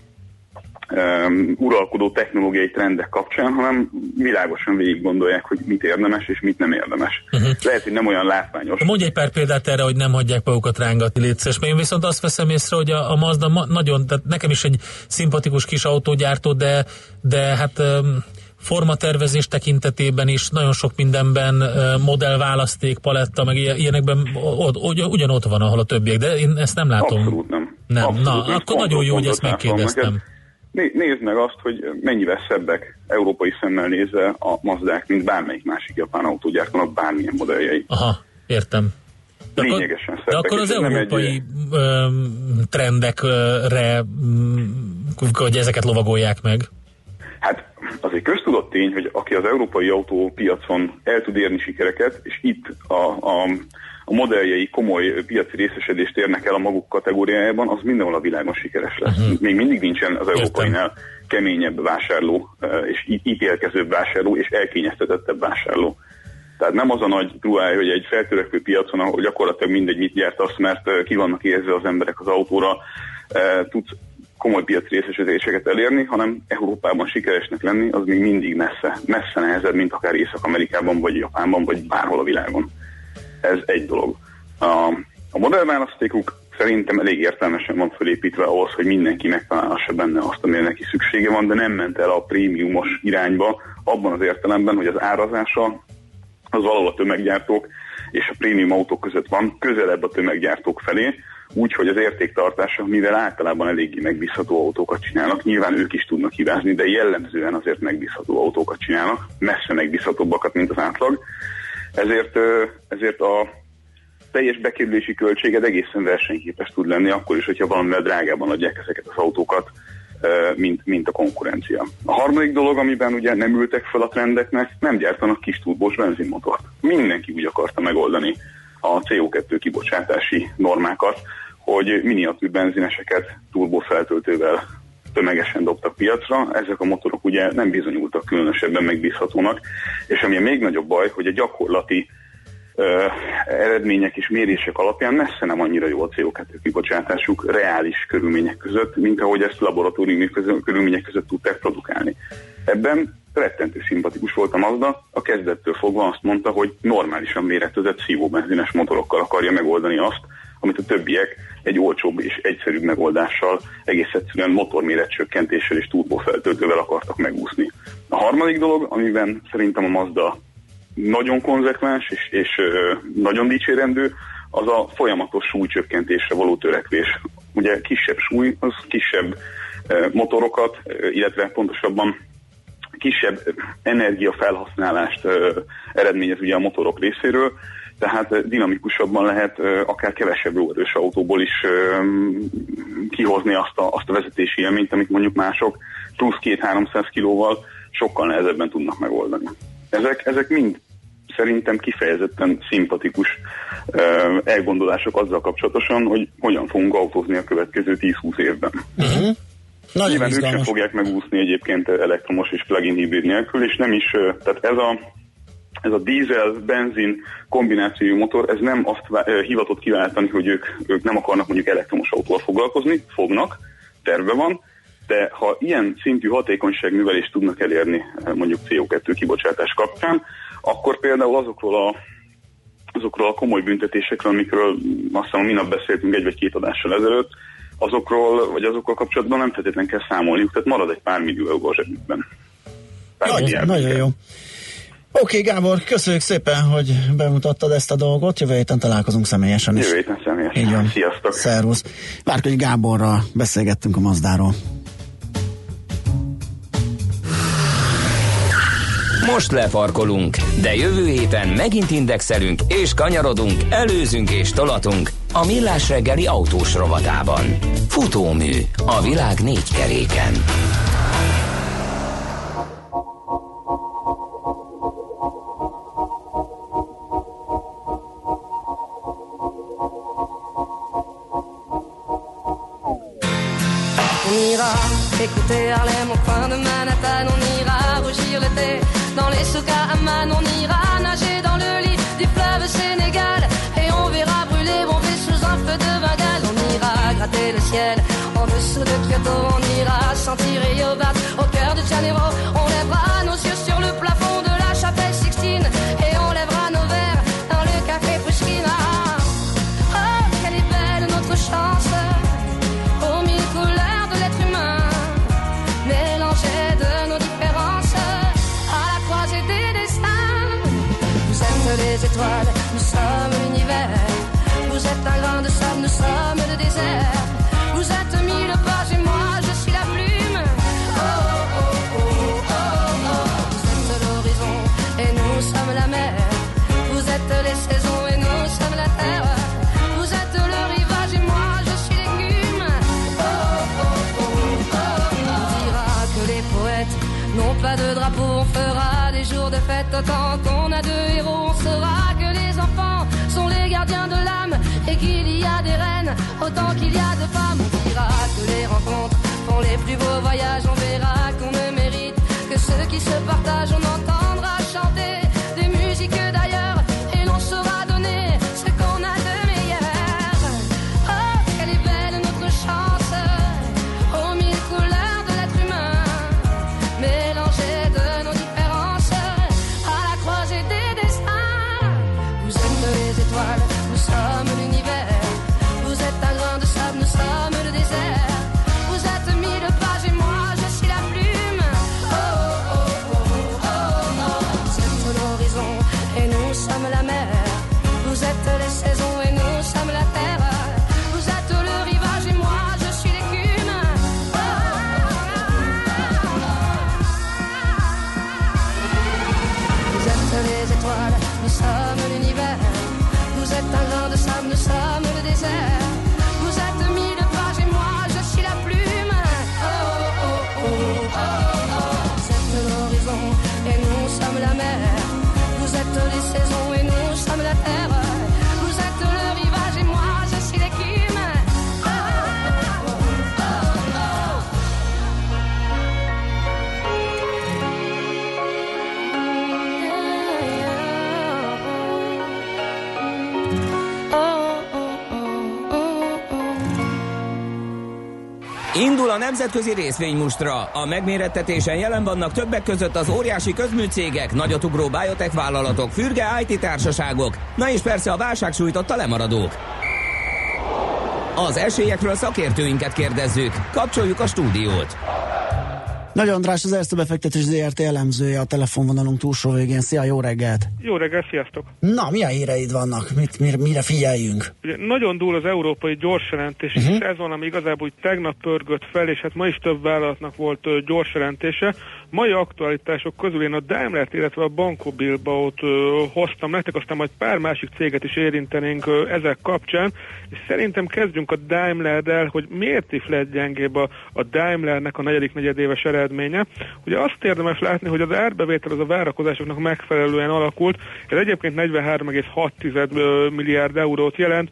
um, uralkodó technológiai trendek kapcsán, hanem világosan végig gondolják, hogy mit érdemes és mit nem érdemes. Uh-huh. Lehet, hogy nem olyan látványos. Mondj egy pár példát erre, hogy nem hagyják magukat rángatni, létszes. Mert én viszont azt veszem észre, hogy a, a Mazda ma, nagyon, tehát nekem is egy szimpatikus kis autógyártó, de, de hát um, formatervezés tekintetében is nagyon sok mindenben modellválaszték, paletta, meg ilyenekben ugyanott van, ahol a többiek, de én ezt nem látom. Abszolút nem. Nem, Abszolút na, nem. akkor nagyon jó, hogy ezt megkérdeztem. Nézd meg azt, hogy mennyivel szebbek európai szemmel nézve a Mazdák, mint bármelyik másik japán autógyártónak bármilyen modelljei. Aha, értem. De Lényegesen akkor, szebbek. De akkor az európai egy... trendekre, hogy ezeket lovagolják meg? Hát az egy köztudott tény, hogy aki az európai autópiacon el tud érni sikereket, és itt a, a a modelljei komoly piaci részesedést érnek el a maguk kategóriájában, az mindenhol a világon sikeres lesz. Uh-huh. Még mindig nincsen az európainál keményebb vásárló, és ítélkezőbb vásárló, és elkényeztetettebb vásárló. Tehát nem az a nagy truáj, hogy egy feltörekvő piacon, ahol gyakorlatilag mindegy mit gyártasz, mert ki vannak érzve az emberek az autóra, tudsz komoly piaci részesedéseket elérni, hanem Európában sikeresnek lenni, az még mindig messze, messze nehezebb, mint akár Észak-Amerikában, vagy Japánban, vagy bárhol a világon. Ez egy dolog. A, a modellválasztékuk szerintem elég értelmesen van felépítve ahhoz, hogy mindenki megtalálhassa benne azt, amire neki szüksége van, de nem ment el a prémiumos irányba, abban az értelemben, hogy az árazása az valahol a tömeggyártók és a prémium autók között van, közelebb a tömeggyártók felé, úgyhogy az értéktartása, mivel általában eléggé megbízható autókat csinálnak, nyilván ők is tudnak hibázni, de jellemzően azért megbízható autókat csinálnak, messze megbízhatóbbakat, mint az átlag. Ezért, ezért a teljes bekerülési költséged egészen versenyképes tud lenni, akkor is, hogyha valamivel drágában adják ezeket az autókat, mint, mint a konkurencia. A harmadik dolog, amiben ugye nem ültek fel a trendeknek, nem gyártanak kis turbós benzinmotort. Mindenki úgy akarta megoldani a CO2 kibocsátási normákat, hogy miniatűr benzineseket turbofeltöltővel tömegesen dobtak piacra, ezek a motorok ugye nem bizonyultak különösebben megbízhatónak, és ami a még nagyobb baj, hogy a gyakorlati ö, eredmények és mérések alapján messze nem annyira jó a CO2 kibocsátásuk reális körülmények között, mint ahogy ezt laboratóriumi körülmények között tudták produkálni. Ebben rettentő szimpatikus volt a Mazda, a kezdettől fogva azt mondta, hogy normálisan méretezett szívóbenzines motorokkal akarja megoldani azt, amit a többiek egy olcsóbb és egyszerűbb megoldással, egész egyszerűen motorméret csökkentéssel és turbófeltöltővel akartak megúszni. A harmadik dolog, amiben szerintem a Mazda nagyon konzekvens és, és ö, nagyon dicsérendő, az a folyamatos súlycsökkentésre való törekvés. Ugye kisebb súly, az kisebb ö, motorokat, ö, illetve pontosabban kisebb energiafelhasználást ö, eredményez ugye a motorok részéről, tehát dinamikusabban lehet akár kevesebb lóerős autóból is kihozni azt a, azt a vezetési élményt, amit mondjuk mások plusz 2-300 kilóval sokkal nehezebben tudnak megoldani. Ezek, ezek mind szerintem kifejezetten szimpatikus elgondolások azzal kapcsolatosan, hogy hogyan fogunk autózni a következő 10-20 évben. Uh-huh. Nagyon Nyilván ők sem fogják megúszni egyébként elektromos és plug-in hibrid nélkül, és nem is, tehát ez a ez a dízel-benzin kombinációjú motor, ez nem azt hivatott kiváltani, hogy ők, ők nem akarnak mondjuk elektromos autóval foglalkozni, fognak, terve van, de ha ilyen szintű hatékonyságnövelést tudnak elérni mondjuk CO2 kibocsátás kapcsán, akkor például azokról a azokról a komoly büntetésekről, amikről azt hiszem minap beszéltünk egy vagy két adással ezelőtt, azokról, vagy azokkal kapcsolatban nem feltétlenül kell számolniuk, tehát marad egy pár millió euró a zsebükben. Pár Nagyon, nagyon jó. Oké, Gábor, köszönjük szépen, hogy bemutattad ezt a dolgot. Jövő héten találkozunk személyesen is. Jövő héten személyesen. Így van. Sziasztok! Szervusz. Várkonyi Gáborral beszélgettünk a Mazdáról. Most lefarkolunk, de jövő héten megint indexelünk és kanyarodunk, előzünk és tolatunk a Millás reggeli autós rovatában. Futómű a világ négy keréken. De Kyoto, on ira Rio Bat au cœur de Janeiro. Autant qu'on a de héros. On saura que les enfants sont les gardiens de l'âme et qu'il y a des reines autant qu'il y a de femmes. On dira que les rencontres font les plus beaux voyages. On Indul a nemzetközi részvénymustra. A megmérettetésen jelen vannak többek között az óriási közműcégek, nagyotugró biotech vállalatok, fürge IT társaságok, na és persze a válság sújtotta lemaradók. Az esélyekről szakértőinket kérdezzük. Kapcsoljuk a stúdiót. Nagy András, az Erste befektetés ZRT elemzője a telefonvonalunk túlsó végén. Szia, jó reggelt! Jó reggelt, sziasztok! Na, milyen híreid vannak? Mit, mire, mire figyeljünk? Ugye nagyon dúl az európai jelentés, uh-huh. és ez van, ami igazából úgy tegnap pörgött fel, és hát ma is több vállalatnak volt uh, gyors jelentése. Mai aktualitások közül én a Daimler-t, illetve a Banco Bilbao-t uh, hoztam nektek, aztán majd pár másik céget is érintenénk uh, ezek kapcsán, és szerintem kezdjünk a Daimler-del, hogy miért is lett gyengébb a, a Daimlernek a negyedik negyedéves eredménye. Ugye azt érdemes látni, hogy az árbevétel az a várakozásoknak megfelelően alakult, ez egyébként 43,6 milliárd eurót jelent,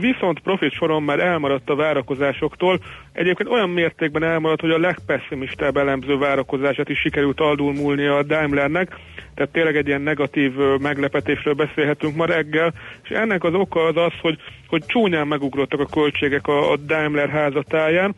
viszont profit soron már elmaradt a várakozásoktól. Egyébként olyan mértékben elmaradt, hogy a legpesszimistább elemző várakozását is sikerült múlni a Daimlernek, tehát tényleg egy ilyen negatív meglepetésről beszélhetünk ma reggel, és ennek az oka az az, hogy, hogy csúnyán megugrottak a költségek a, a Daimler házatáján,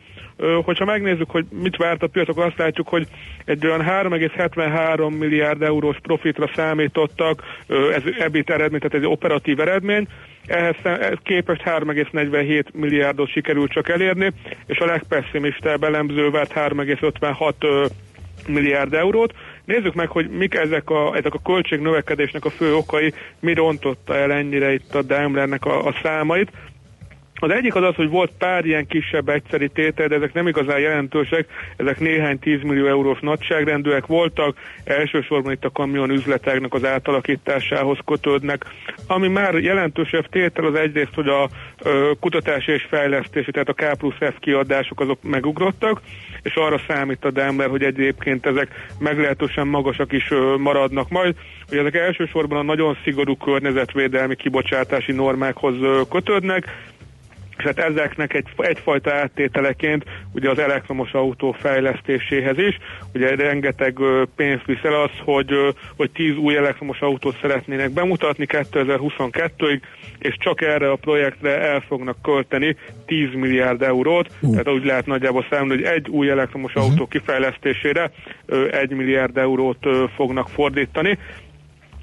hogyha megnézzük, hogy mit várt a piac, akkor azt látjuk, hogy egy olyan 3,73 milliárd eurós profitra számítottak, ez EBIT eredmény, tehát egy operatív eredmény, ehhez képest 3,47 milliárdot sikerült csak elérni, és a legpesszimistább elemző várt 3,56 milliárd eurót. Nézzük meg, hogy mik ezek a, ezek a költségnövekedésnek a fő okai, mi rontotta el ennyire itt a Daimlernek a, a számait. Az egyik az az, hogy volt pár ilyen kisebb egyszeri tétel, de ezek nem igazán jelentősek, ezek néhány 10 millió eurós nagyságrendűek voltak, elsősorban itt a kamion üzleteknek az átalakításához kötődnek. Ami már jelentősebb tétel az egyrészt, hogy a ö, kutatási és fejlesztési, tehát a K plusz F kiadások azok megugrottak, és arra számít a Daimler, hogy egyébként ezek meglehetősen magasak is ö, maradnak majd. Ugye ezek elsősorban a nagyon szigorú környezetvédelmi kibocsátási normákhoz ö, kötődnek, és hát ezeknek egy, egyfajta áttételeként ugye az elektromos autó fejlesztéséhez is, ugye rengeteg pénzt viszel az, hogy, hogy 10 új elektromos autót szeretnének bemutatni 2022-ig, és csak erre a projektre el fognak költeni 10 milliárd eurót, uh. tehát úgy lehet nagyjából számolni, hogy egy új elektromos uh-huh. autó kifejlesztésére 1 milliárd eurót fognak fordítani.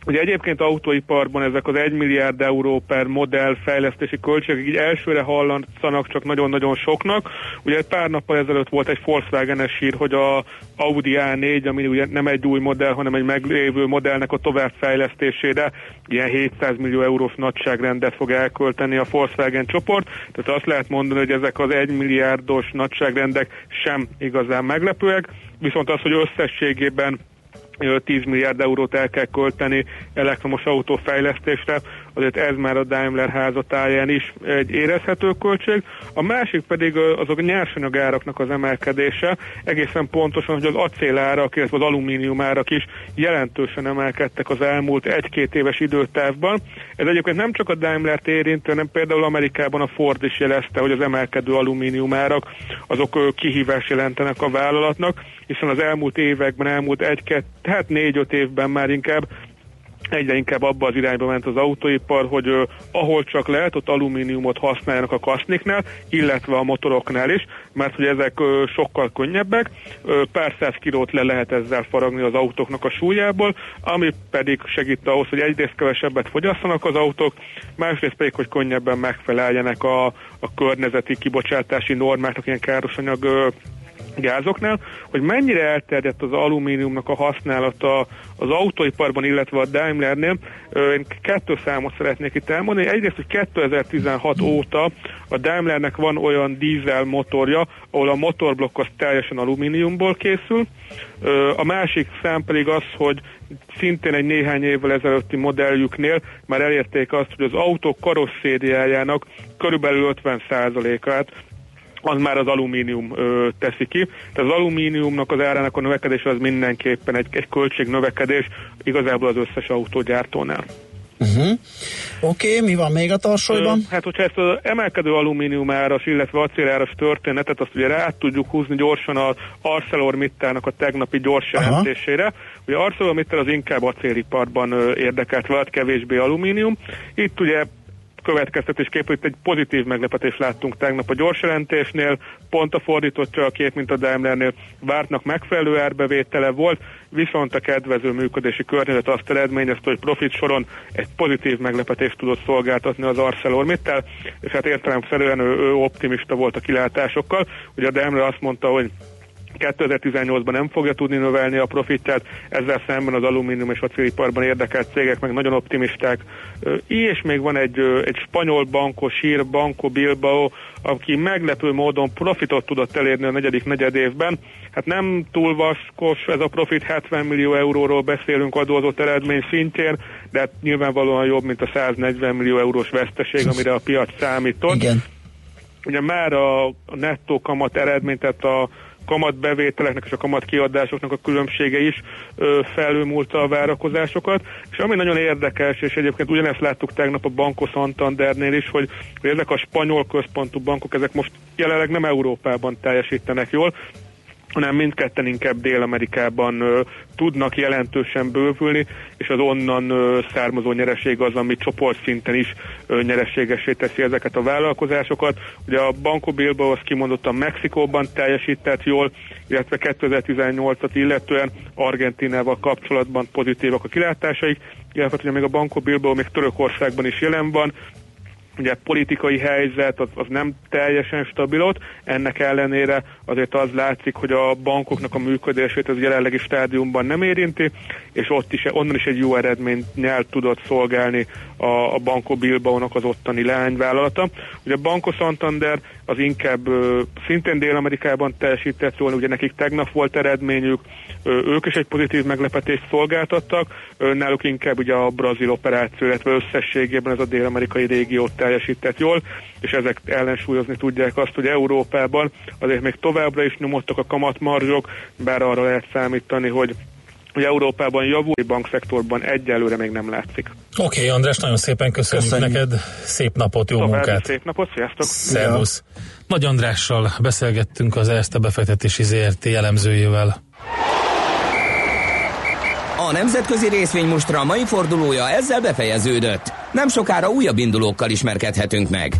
Ugye egyébként autóiparban ezek az 1 milliárd euró per modell fejlesztési költségek így elsőre hallanszanak csak nagyon-nagyon soknak. Ugye egy pár nappal ezelőtt volt egy Volkswagen-es hír, hogy a Audi A4, ami ugye nem egy új modell, hanem egy meglévő modellnek a továbbfejlesztésére ilyen 700 millió eurós nagyságrendet fog elkölteni a Volkswagen csoport. Tehát azt lehet mondani, hogy ezek az 1 milliárdos nagyságrendek sem igazán meglepőek, viszont az, hogy összességében 10 milliárd eurót el kell költeni elektromos autó fejlesztésre, azért ez már a Daimler házatáján is egy érezhető költség. A másik pedig azok a nyersanyagáraknak az emelkedése, egészen pontosan, hogy az acélárak, illetve az alumínium árak is jelentősen emelkedtek az elmúlt egy-két éves időtávban. Ez egyébként nem csak a Daimler-t érintő, hanem például Amerikában a Ford is jelezte, hogy az emelkedő alumínium árak azok kihívás jelentenek a vállalatnak, hiszen az elmúlt években, elmúlt egy-két, hát négy-öt évben már inkább egyre inkább abba az irányba ment az autóipar, hogy uh, ahol csak lehet, ott alumíniumot használjanak a kaszniknál, illetve a motoroknál is, mert hogy ezek uh, sokkal könnyebbek, uh, pár száz kilót le lehet ezzel faragni az autóknak a súlyából, ami pedig segít ahhoz, hogy egyrészt kevesebbet fogyasszanak az autók, másrészt pedig, hogy könnyebben megfeleljenek a, a környezeti kibocsátási normáknak, ilyen károsanyag gázoknál, hogy mennyire elterjedt az alumíniumnak a használata az autóiparban, illetve a Daimlernél. Én kettő számot szeretnék itt elmondani. Egyrészt, hogy 2016 óta a Daimlernek van olyan dízel motorja, ahol a motorblokk az teljesen alumíniumból készül. A másik szám pedig az, hogy szintén egy néhány évvel ezelőtti modelljüknél már elérték azt, hogy az autó karosszériájának körülbelül 50%-át az már az alumínium ö, teszi ki. Tehát az alumíniumnak az árának a növekedése az mindenképpen egy, egy költségnövekedés igazából az összes autógyártónál. Uh-huh. Oké, okay, mi van még a tarsolyban? Hát, hogyha ezt az emelkedő alumínium áras, illetve acéláras történetet, azt ugye rá tudjuk húzni gyorsan az ArcelorMittalnak a tegnapi gyors jelentésére. Ugye ArcelorMittal az inkább acéliparban érdekelt vált, kevésbé alumínium. Itt ugye következtetésképp, hogy egy pozitív meglepetést láttunk tegnap a gyors jelentésnél, pont a fordítottja a két, mint a Daimlernél vártnak megfelelő árbevétele volt, viszont a kedvező működési környezet azt eredményezte, hogy profit soron egy pozitív meglepetést tudott szolgáltatni az ArcelorMittal, és hát értelemszerűen ő, ő optimista volt a kilátásokkal. Ugye a Daimler azt mondta, hogy 2018-ban nem fogja tudni növelni a profitját, ezzel szemben az alumínium és acéliparban érdekelt cégek meg nagyon optimisták. És még van egy, egy spanyol bankos sír, Banco Bilbao, aki meglepő módon profitot tudott elérni a negyedik negyed évben. Hát nem túl vaskos ez a profit, 70 millió euróról beszélünk adózott eredmény szintjén, de hát nyilvánvalóan jobb, mint a 140 millió eurós veszteség, amire a piac számított. Igen. Ugye már a a nettó kamat eredmény, tehát a kamatbevételeknek és a kamat kiadásoknak a különbsége is ö, felülmúlta a várakozásokat, és ami nagyon érdekes, és egyébként ugyanezt láttuk tegnap a Banco Santandernél is, hogy, hogy ezek a spanyol központú bankok, ezek most jelenleg nem Európában teljesítenek jól, hanem mindketten inkább Dél-Amerikában ö, tudnak jelentősen bővülni, és az onnan ö, származó nyereség az, ami csoportszinten is ö, nyereségesé teszi ezeket a vállalkozásokat. Ugye a Banco Bilbao az kimondottan Mexikóban teljesített jól, illetve 2018-at illetően Argentinával kapcsolatban pozitívak a kilátásaik, illetve ugye még a Banco Bilbao még Törökországban is jelen van, ugye politikai helyzet az, az nem teljesen stabilot, ennek ellenére azért az látszik, hogy a bankoknak a működését az jelenlegi stádiumban nem érinti, és ott is, onnan is egy jó eredménnyel tudott szolgálni a, a Banco Bilbao-nak az ottani leányvállalata. Ugye Banco Santander az inkább szintén Dél-Amerikában teljesített jól, ugye nekik tegnap volt eredményük, ők is egy pozitív meglepetést szolgáltattak, náluk inkább ugye a brazil operáció, illetve összességében ez a dél-amerikai régiót teljesített jól, és ezek ellensúlyozni tudják azt, hogy Európában azért még továbbra is nyomottak a kamatmarzsok, bár arra lehet számítani, hogy hogy Európában javul, a bankszektorban egyelőre még nem látszik. Oké, okay, András, nagyon szépen köszönjük, Köszönjük. neked. Szép napot, jó További munkát. szép napot, sziasztok! Szervusz. Nagy Andrással beszélgettünk az Erste befektetési ZRT jellemzőjével. A nemzetközi részvénymustra mai fordulója ezzel befejeződött. Nem sokára újabb indulókkal ismerkedhetünk meg.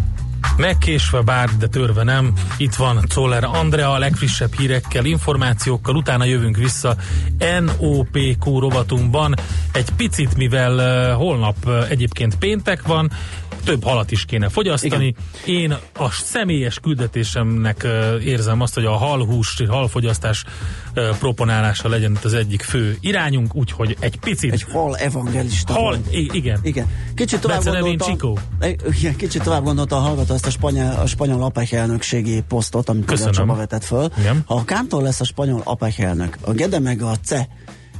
Megkésve bár, de törve nem. Itt van Czoller Andrea a legfrissebb hírekkel, információkkal, utána jövünk vissza NOPQ rovatunkban. Egy picit, mivel uh, holnap uh, egyébként péntek van, több halat is kéne fogyasztani. Igen. Én a személyes küldetésemnek érzem azt, hogy a halhús, halfogyasztás proponálása legyen itt az egyik fő irányunk, úgyhogy egy picit... Egy hal evangelista. hal, i- igen. Igen. Kicsit tovább Bence nevén gondolta, Csikó. Igen, kicsit tovább gondolta a hallgató ezt a spanyol, a spanyol APEC elnökségi posztot, amit Köszönöm. a Csaba vetett föl. Igen. Ha a Kántor lesz a spanyol APEC elnök, a Gede meg a C,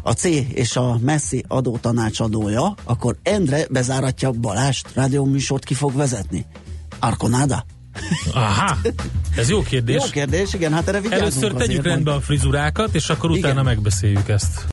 a C és a Messi adótanácsadója, akkor Endre bezáratja Balást, rádióműsort ki fog vezetni. Arconada? Aha, ez jó kérdés. Jó kérdés, igen, hát erre Először azért, tegyük majd- rendbe a frizurákat, és akkor utána Igen. megbeszéljük ezt.